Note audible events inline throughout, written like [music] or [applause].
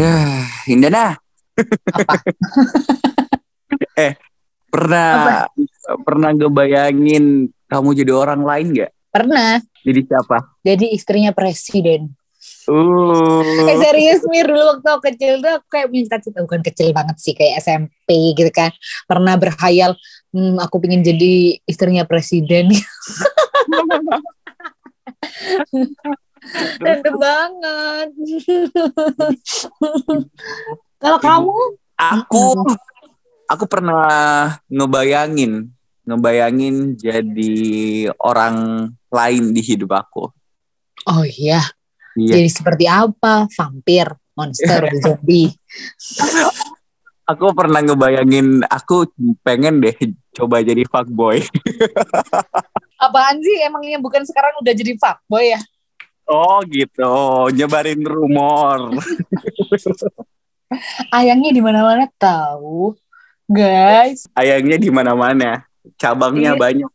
Ya, Indana. Apa? [laughs] eh, pernah pernah ngebayangin kamu jadi orang lain nggak? Pernah. Jadi siapa? Jadi istrinya presiden. Uh, Eh serius Mir dulu waktu aku kecil tuh aku kayak punya cita-cita bukan kecil banget sih kayak SMP gitu kan. Pernah berhayal hmm, aku pengen jadi istrinya presiden. [laughs] [laughs] Random banget. [laughs] Kalau kamu? aku aku pernah ngebayangin ngebayangin jadi orang lain di hidup aku. Oh iya. Iya. Jadi seperti apa? Vampir, monster, [laughs] zombie. Aku pernah ngebayangin aku pengen deh coba jadi fuckboy. [laughs] Apaan sih? Emangnya bukan sekarang udah jadi fuckboy ya? Oh gitu, nyebarin rumor. [laughs] Ayangnya di mana-mana tahu, guys. Ayangnya di mana-mana, cabangnya Iya. banyak.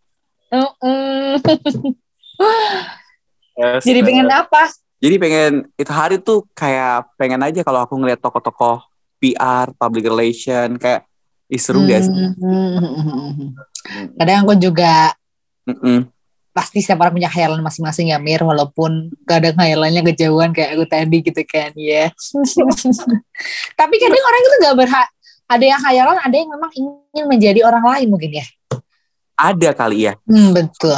Yes, Jadi pengen apa? Jadi pengen itu hari tuh kayak pengen aja kalau aku ngeliat tokoh-tokoh PR, public relation kayak Ih, seru gak sih? Hmm. Kadang aku juga Mm-mm. Pasti setiap orang punya khayalan masing-masing ya Mir walaupun kadang khayalannya kejauhan kayak aku tadi gitu kan ya. [laughs] Tapi kadang orang itu nggak berhak ada yang khayalan ada yang memang ingin menjadi orang lain mungkin ya. Ada kali ya. hmm, betul.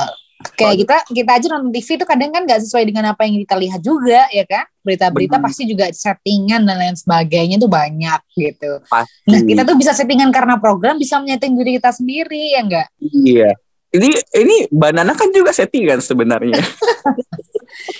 Kayak kita kita aja nonton TV itu kadang kan nggak sesuai dengan apa yang kita lihat juga ya kan? Berita-berita pasti juga settingan dan lain sebagainya tuh banyak gitu. Pasti. nah kita tuh bisa settingan karena program bisa menyeting diri kita sendiri ya enggak Iya. Ini ini banana kan juga settingan sebenarnya. [laughs]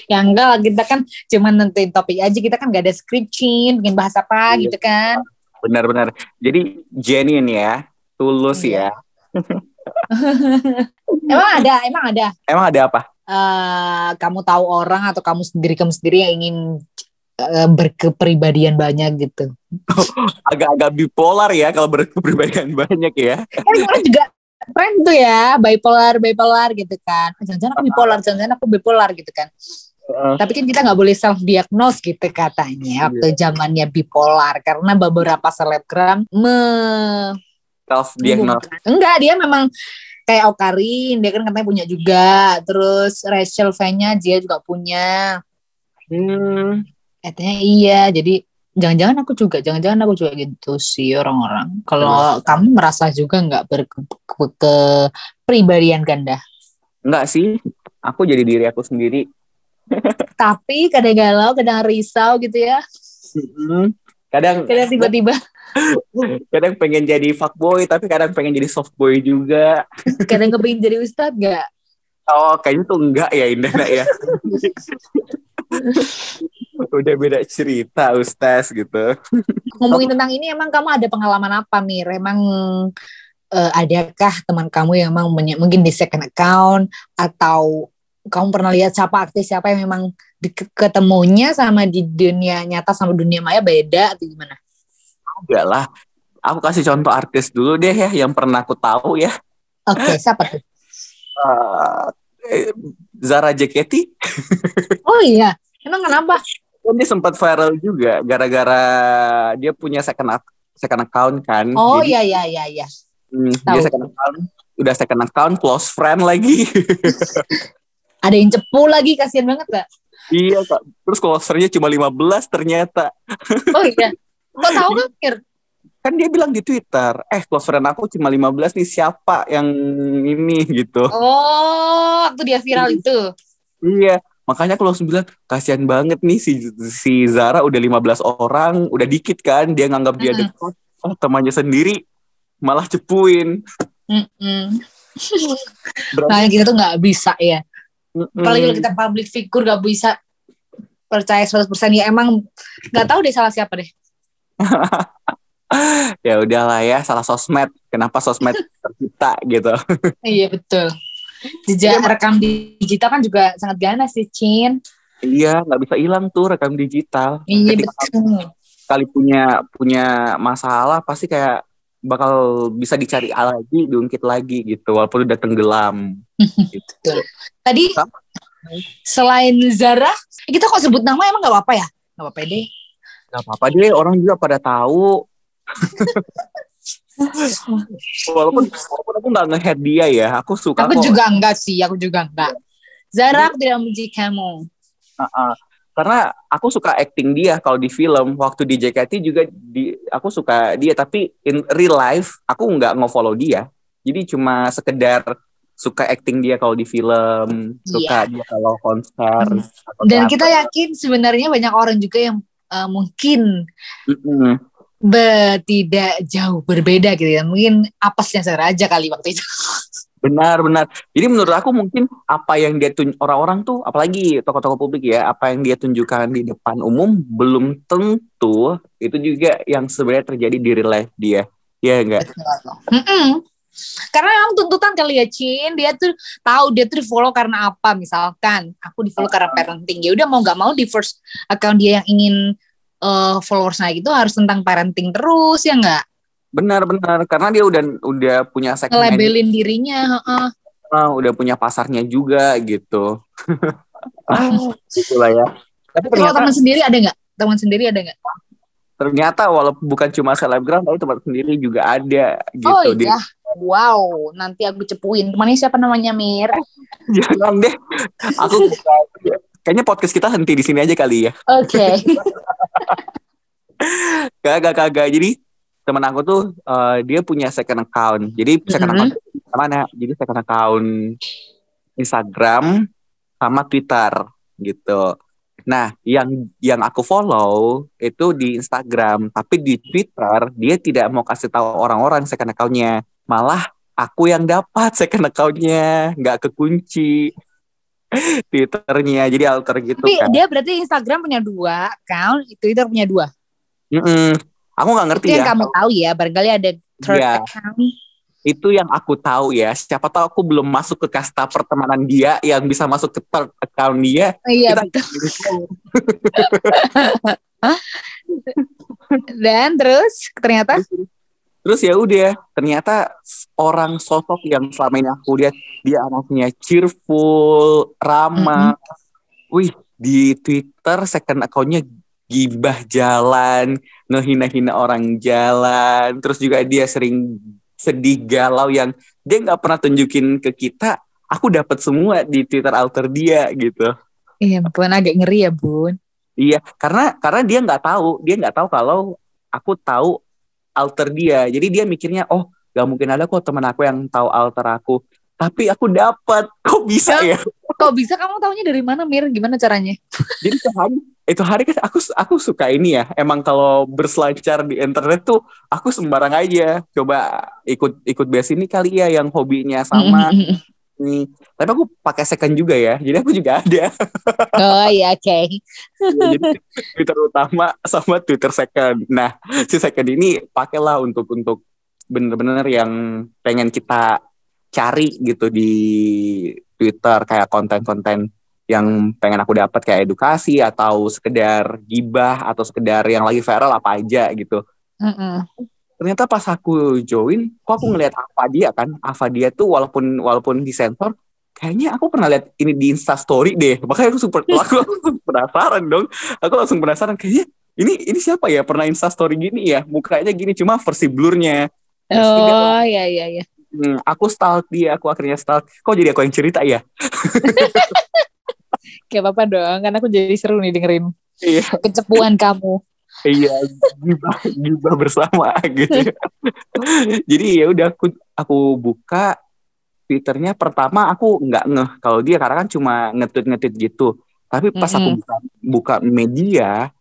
Ya enggak lah, kita kan cuma nentuin topik aja, kita kan gak ada scripting, bikin bahas apa Iya. gitu kan. Benar-benar. Jadi genuine ya, tulus Iya. ya. [laughs] Emang ada, emang ada. Emang ada apa? eh kamu tahu orang atau kamu sendiri kamu sendiri yang ingin eh, berkepribadian banyak gitu. [laughs] Agak-agak bipolar ya kalau berkepribadian banyak ya. Kan orang juga tren tuh ya, bipolar, bipolar gitu kan. Jangan-jangan aku bipolar, jangan-jangan aku bipolar gitu kan. Heeh. Tapi kan kita nggak boleh self diagnose gitu katanya waktu zamannya bipolar karena beberapa selebgram me Self diagnose. Enggak, dia memang kayak Okarin, dia kan katanya punya juga. Terus Rachel V-nya dia juga punya. Hmm. Katanya iya, jadi jangan-jangan aku juga, jangan-jangan aku juga gitu sih orang-orang. Kalau kamu merasa juga nggak berkepribadian ganda. Enggak sih. Aku jadi diri aku sendiri. [laughs] Tapi kadang galau, kadang risau gitu ya. Kadang Kadang tiba-tiba, [laughs] kadang pengen jadi fuckboy tapi kadang pengen jadi softboy juga. [laughs] kadang kepingin jadi ustadz nggak? Oh, kayaknya tuh enggak ya Indana ya. Udah beda cerita Ustaz gitu. Ngomongin tentang ini, emang kamu ada pengalaman apa, Mir? Emang eh, adakah teman kamu yang emang mungkin di second account atau kamu pernah lihat siapa artis siapa yang memang di, ketemunya sama di dunia nyata sama dunia maya beda atau gimana? Enggak lah. Aku kasih contoh artis dulu deh ya yang pernah aku tahu ya. Oke, siapa tuh? Eh, Zara JKT Oh iya, emang kenapa? Kan dia sempat viral juga gara-gara dia punya second second account kan. Oh Jadi, iya iya iya iya. hmm, dia second account udah second account close friend lagi. [laughs] Ada yang cepu lagi, kasihan banget gak? iya kak. Terus close friendnya cuma 15 ternyata. Oh iya. Kok tahu kan, Mir? Kan dia bilang di Twitter, eh close friend aku cuma 15 nih siapa yang ini gitu. Oh, waktu dia viral itu. Iya, makanya aku langsung bilang kasihan banget nih si si Zara udah 15 orang, udah dikit kan dia nganggap dia Mm-mm. dekat, oh temannya sendiri malah cepuin. Mm-mm. Berarti- Makanya kita tuh nggak bisa ya. Mm-mm. Apalagi kalau kita public figure nggak bisa percaya 100% ya emang nggak tahu deh salah siapa deh. [laughs] ya udahlah ya salah sosmed kenapa sosmed [laughs] tercipta gitu Iya betul. Jejak rekam digital kan juga sangat ganas sih, Cin. iya nggak bisa hilang tuh rekam digital Iya Ketika betul. kali punya punya masalah pasti kayak bakal bisa dicari lagi diungkit lagi gitu walaupun udah tenggelam [laughs] gitu. Tadi Sama. selain Zara, eh, kita kok sebut nama emang nggak apa-apa ya? Nggak apa-apa deh. Gak apa-apa deh orang juga pada tahu [laughs] [laughs] walaupun walaupun aku nggak nge-head dia ya aku suka Aku kok juga enggak sih, aku juga enggak. Zara, aku tidak membenci kamu. Uh-uh. karena aku suka acting dia kalau di film waktu di JKT juga di aku suka dia tapi in real life aku nggak nge-follow dia jadi cuma sekedar suka acting dia kalau di film suka dia kalau konser Iya. Dan kita yakin sebenarnya banyak orang juga yang eh, mungkin Mm-mm. Be- tidak jauh berbeda gitu ya. Mungkin apesnya Zara aja kali waktu itu. [laughs] benar benar. Jadi menurut aku mungkin apa yang dia tun orang-orang tuh apalagi tokoh-tokoh publik ya apa yang dia tunjukkan di depan umum belum tentu itu juga yang sebenarnya terjadi di real life dia. Ya enggak Mm-mm. Karena memang tuntutan kali ya Cin, dia tuh tahu dia tuh di follow karena apa. Misalkan aku di follow karena parenting. Ya udah mau nggak mau di first account dia yang ingin eh followersnya gitu harus tentang parenting terus ya nggak Benar-benar karena dia udah udah punya segmen, ngelabelin dirinya heeh. uh, udah punya pasarnya juga gitu. [laughs] ah, gitulah ya. Tapi Kalau ternyata teman sendiri ada nggak teman sendiri ada nggak ternyata walaupun bukan cuma selebgram tapi teman sendiri juga ada gitu. oh iya wow nanti aku cepuin temannya siapa namanya Mir [laughs] Jangan deh. Aku kayaknya podcast kita henti di sini aja kali ya. oke [laughs] [laughs] Kagak kagak. Jadi teman aku tuh uh, dia punya second account. Jadi second Mhm. account itu mana? Jadi second account Instagram sama Twitter gitu. Nah, yang yang aku follow itu di Instagram, tapi di Twitter dia tidak mau kasih tahu orang-orang second account-nya. Malah aku yang dapat second account-nya, nggak kekunci Twitternya. Jadi alter gitu tapi kan. dia berarti Instagram punya dua account Twitter punya dua Mm-mm. Aku nggak ngerti itu yang ya. kamu tahu ya barangkali ada third Iya. account Itu yang aku tahu ya. Siapa tahu aku belum masuk ke kasta pertemanan dia yang bisa masuk ke third account dia. iya Kita- betul [laughs] dan terus ternyata Terus ya udah, ternyata orang sosok yang selama ini aku lihat dia anaknya cheerful, ramah. Wih, di Twitter second account-nya gibah jalan, ngehina-hina orang jalan. Terus juga dia sering sedih galau yang dia nggak pernah tunjukin ke kita. Aku dapat semua di Twitter alter dia gitu. iya bun agak ngeri ya bun Iya, karena karena dia nggak tahu, dia nggak tahu kalau aku tahu alter dia. Jadi dia mikirnya, oh, nggak mungkin ada kok teman aku yang tahu alter aku. Tapi aku dapat, [laughs] kok bisa ya? kok bisa kamu tahunya dari mana Mir gimana caranya [laughs] Jadi itu hari, itu hari kan aku aku suka ini ya. Emang kalau berselancar di internet tuh aku sembarang aja. Coba ikut ikut base ini kali ya yang hobinya sama nih. Tapi aku pakai second juga ya. Jadi aku juga ada. [laughs] oh iya oke Jadi Twitter utama sama Twitter second. Nah, si second ini pakailah untuk untuk bener-bener yang pengen kita cari gitu di Twitter kayak konten-konten yang pengen aku dapat kayak edukasi atau sekedar gibah atau sekedar yang lagi viral apa aja gitu. Mm-mm. Ternyata pas aku join, kok aku ngeliat apa dia kan, apa dia tuh walaupun walaupun disensor, kayaknya aku pernah lihat ini di Insta Story deh. [laughs] Makanya aku super, aku [laughs] langsung penasaran dong. Aku langsung penasaran kayaknya ini ini siapa ya pernah Insta Story gini ya? Mukanya gini cuma versi blurnya. Oh iya iya iya hmm, aku stalk dia, aku akhirnya stalk. Kok jadi aku yang cerita ya? [laughs] Gak apa-apa dong, kan aku jadi seru nih dengerin Iya, kecepuan kamu. Iya, gibah, gibah bersama gitu. [laughs] jadi ya udah aku aku buka Twitternya pertama aku nggak ngeh kalau dia karena kan cuma ngetweet-ngetweet gitu. Tapi pas aku Mm-mm. buka, buka media,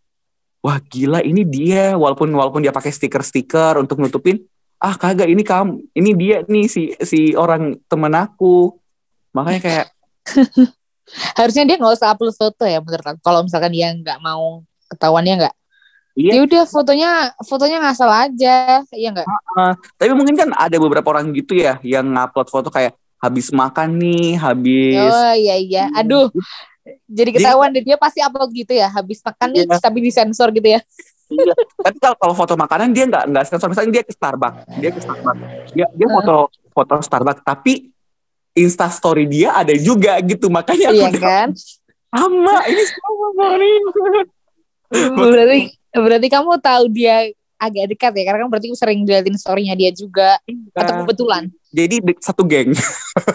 wah gila ini dia walaupun walaupun dia pakai stiker-stiker untuk nutupin, ah kagak ini kamu ini dia nih si si orang temen aku makanya kayak [laughs] Harusnya dia nggak usah upload foto ya menurut aku. Kalau misalkan dia nggak mau ketahuannya nggak. Iya. Ya udah fotonya fotonya ngasal aja, iya nggak? tapi mungkin kan ada beberapa orang gitu ya yang ngupload foto kayak habis makan nih habis Oh iya iya. Aduh. Jadi ketahuan deh dia pasti upload gitu ya. Habis makan nih Iya. tapi disensor gitu ya. Iya. Tapi kalau, kalau foto makanan dia nggak nggak sensor. Misalnya dia ke Starbucks, dia ke Starbucks, dia dia foto foto Starbucks, tapi Insta Story dia ada juga gitu. Makanya aku Iya udah kan? sama ini sama Mari. berarti berarti kamu tahu dia agak dekat ya karena kan berarti sering diliatin story-nya dia juga atau kebetulan. Jadi satu geng. [laughs]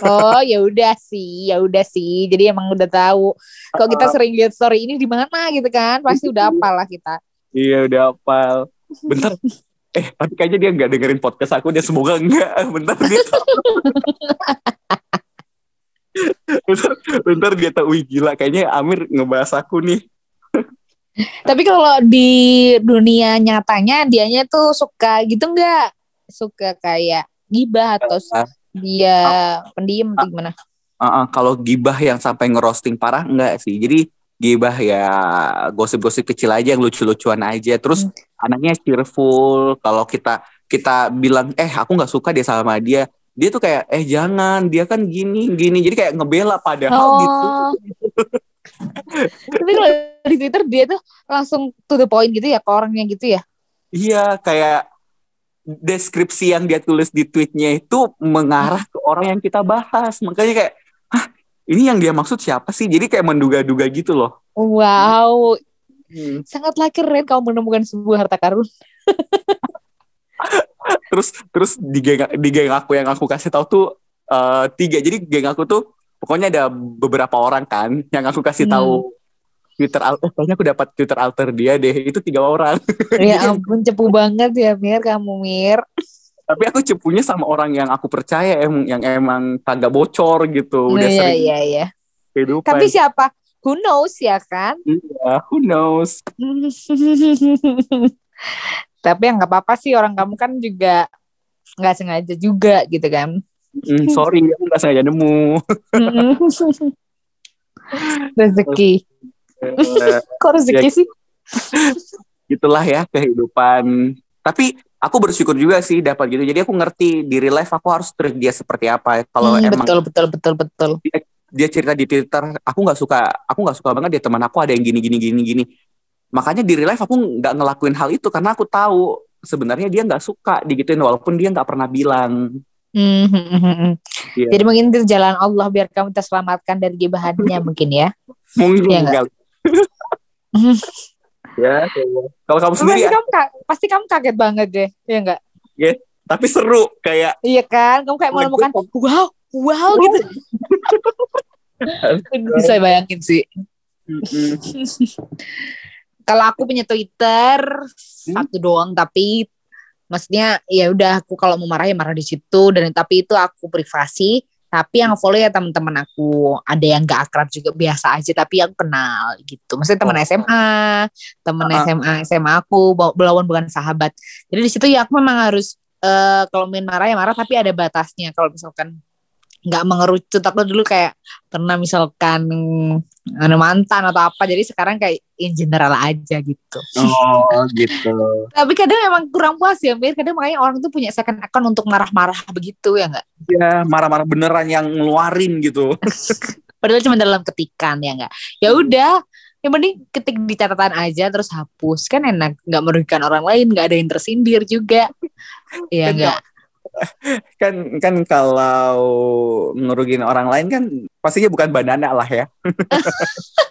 Oh ya udah sih, ya udah sih. Jadi emang udah tahu. Kalau kita sering lihat story ini di mana gitu kan, pasti udah hafal lah kita. Iya udah hafal. Bentar. Eh, tapi kayaknya dia nggak dengerin podcast aku. Dia semoga enggak. [laughs] Bentar dia tahu. [laughs] bentar, bentar dia tahu. Wih gila. Kayaknya Amir ngebahas aku nih. Tapi kalau di dunia nyatanya dianya tuh suka gitu nggak? Suka kayak gibah atau dia pendiam atau gimana? Uh-uh, kalau gibah yang sampai ngerosting parah enggak sih. Jadi gibah ya gosip-gosip kecil aja yang lucu-lucuan aja. Terus anaknya cheerful. Kalau kita kita bilang eh aku nggak suka dia sama dia, dia tuh kayak eh jangan dia kan gini gini. Jadi kayak ngebela padahal gitu. [laughs] Tapi kalau di Twitter dia tuh langsung to the point gitu ya ke orangnya gitu ya. Iya kayak deskripsi yang dia tulis di tweetnya itu mengarah ke orang yang kita bahas. Makanya kayak Hah, ini yang dia maksud siapa sih? Jadi kayak menduga-duga gitu loh. Wow, Hmm. sangatlah keren kamu menemukan sebuah harta karun. [laughs] terus terus di geng di geng aku yang aku kasih tahu tuh eh, tiga jadi geng aku tuh pokoknya ada beberapa orang kan yang aku kasih Hmm. tahu Twitter al- eh, kayaknya aku dapat Twitter alter dia deh itu tiga orang [laughs] ya ampun cepu banget ya Mir kamu Mir. tapi aku cepunya sama orang yang aku percaya em yang emang kagak bocor gitu udah Iya sering iya iya. kehidupan Tapi siapa? Who knows ya kan? Iya, who knows [laughs] Tapi ya nggak apa-apa sih orang kamu kan juga nggak sengaja juga gitu kan. Hmm, sorry [laughs] aku nggak sengaja nemu [laughs] rezeki. Eh, Kok rezeki Ya, sih? itulah ya kehidupan tapi aku bersyukur juga sih dapat gitu jadi aku ngerti di real life aku harus treat dia seperti apa kalau Hmm, emang betul betul betul betul. dia cerita di Twitter, aku nggak suka, aku nggak suka banget dia teman aku ada yang gini gini gini gini. Makanya di real life aku nggak ngelakuin hal itu karena aku tahu sebenarnya dia nggak suka digituin walaupun dia nggak pernah bilang. Hmm, hmm, hmm, hmm. Iya. Jadi mungkin itu jalan Allah biar kamu terselamatkan dari gibahannya mungkin ya. Mungkin Iya nggak? kali. [laughs] ya, kayak- kalau kamu sendiri pasti ya, kamu ka- pasti kamu kaget banget deh, ya enggak? tapi seru kayak Iya kan? Kamu kayak Oh menemukan wow, wow gitu. [laughs] Bisa bayangin sih. [laughs] Kalau aku punya Twitter Hmm? satu doang tapi maksudnya ya udah aku kalau mau marah ya marah di situ. Dan tapi itu aku privasi. Tapi yang follow ya teman-teman aku. Ada yang gak akrab juga biasa aja tapi yang kenal gitu. Maksudnya teman Oh. SMA teman Ah. SMA SMA aku belawan bukan sahabat. Jadi di situ ya aku memang harus eh kalau main marah ya marah tapi ada batasnya. Kalau misalkan nggak mengerucut. Aku dulu kayak pernah misalkan anu mantan atau apa jadi sekarang kayak in general aja gitu. Oh gitu. [laughs] tapi kadang emang kurang puas ya Mir. Kadang makanya orang tuh punya second account untuk marah-marah begitu ya nggak? Ya marah-marah beneran yang ngeluarin gitu. [laughs] padahal cuma dalam ketikan ya nggak? Ya udah yang penting ketik di catatan aja terus hapus. Kan enak nggak merugikan orang lain nggak ada yang tersindir juga. [laughs] Ya Kan nggak [laughs] kan kan kalau ngerugiin orang lain kan pastinya bukan banana lah ya. [laughs]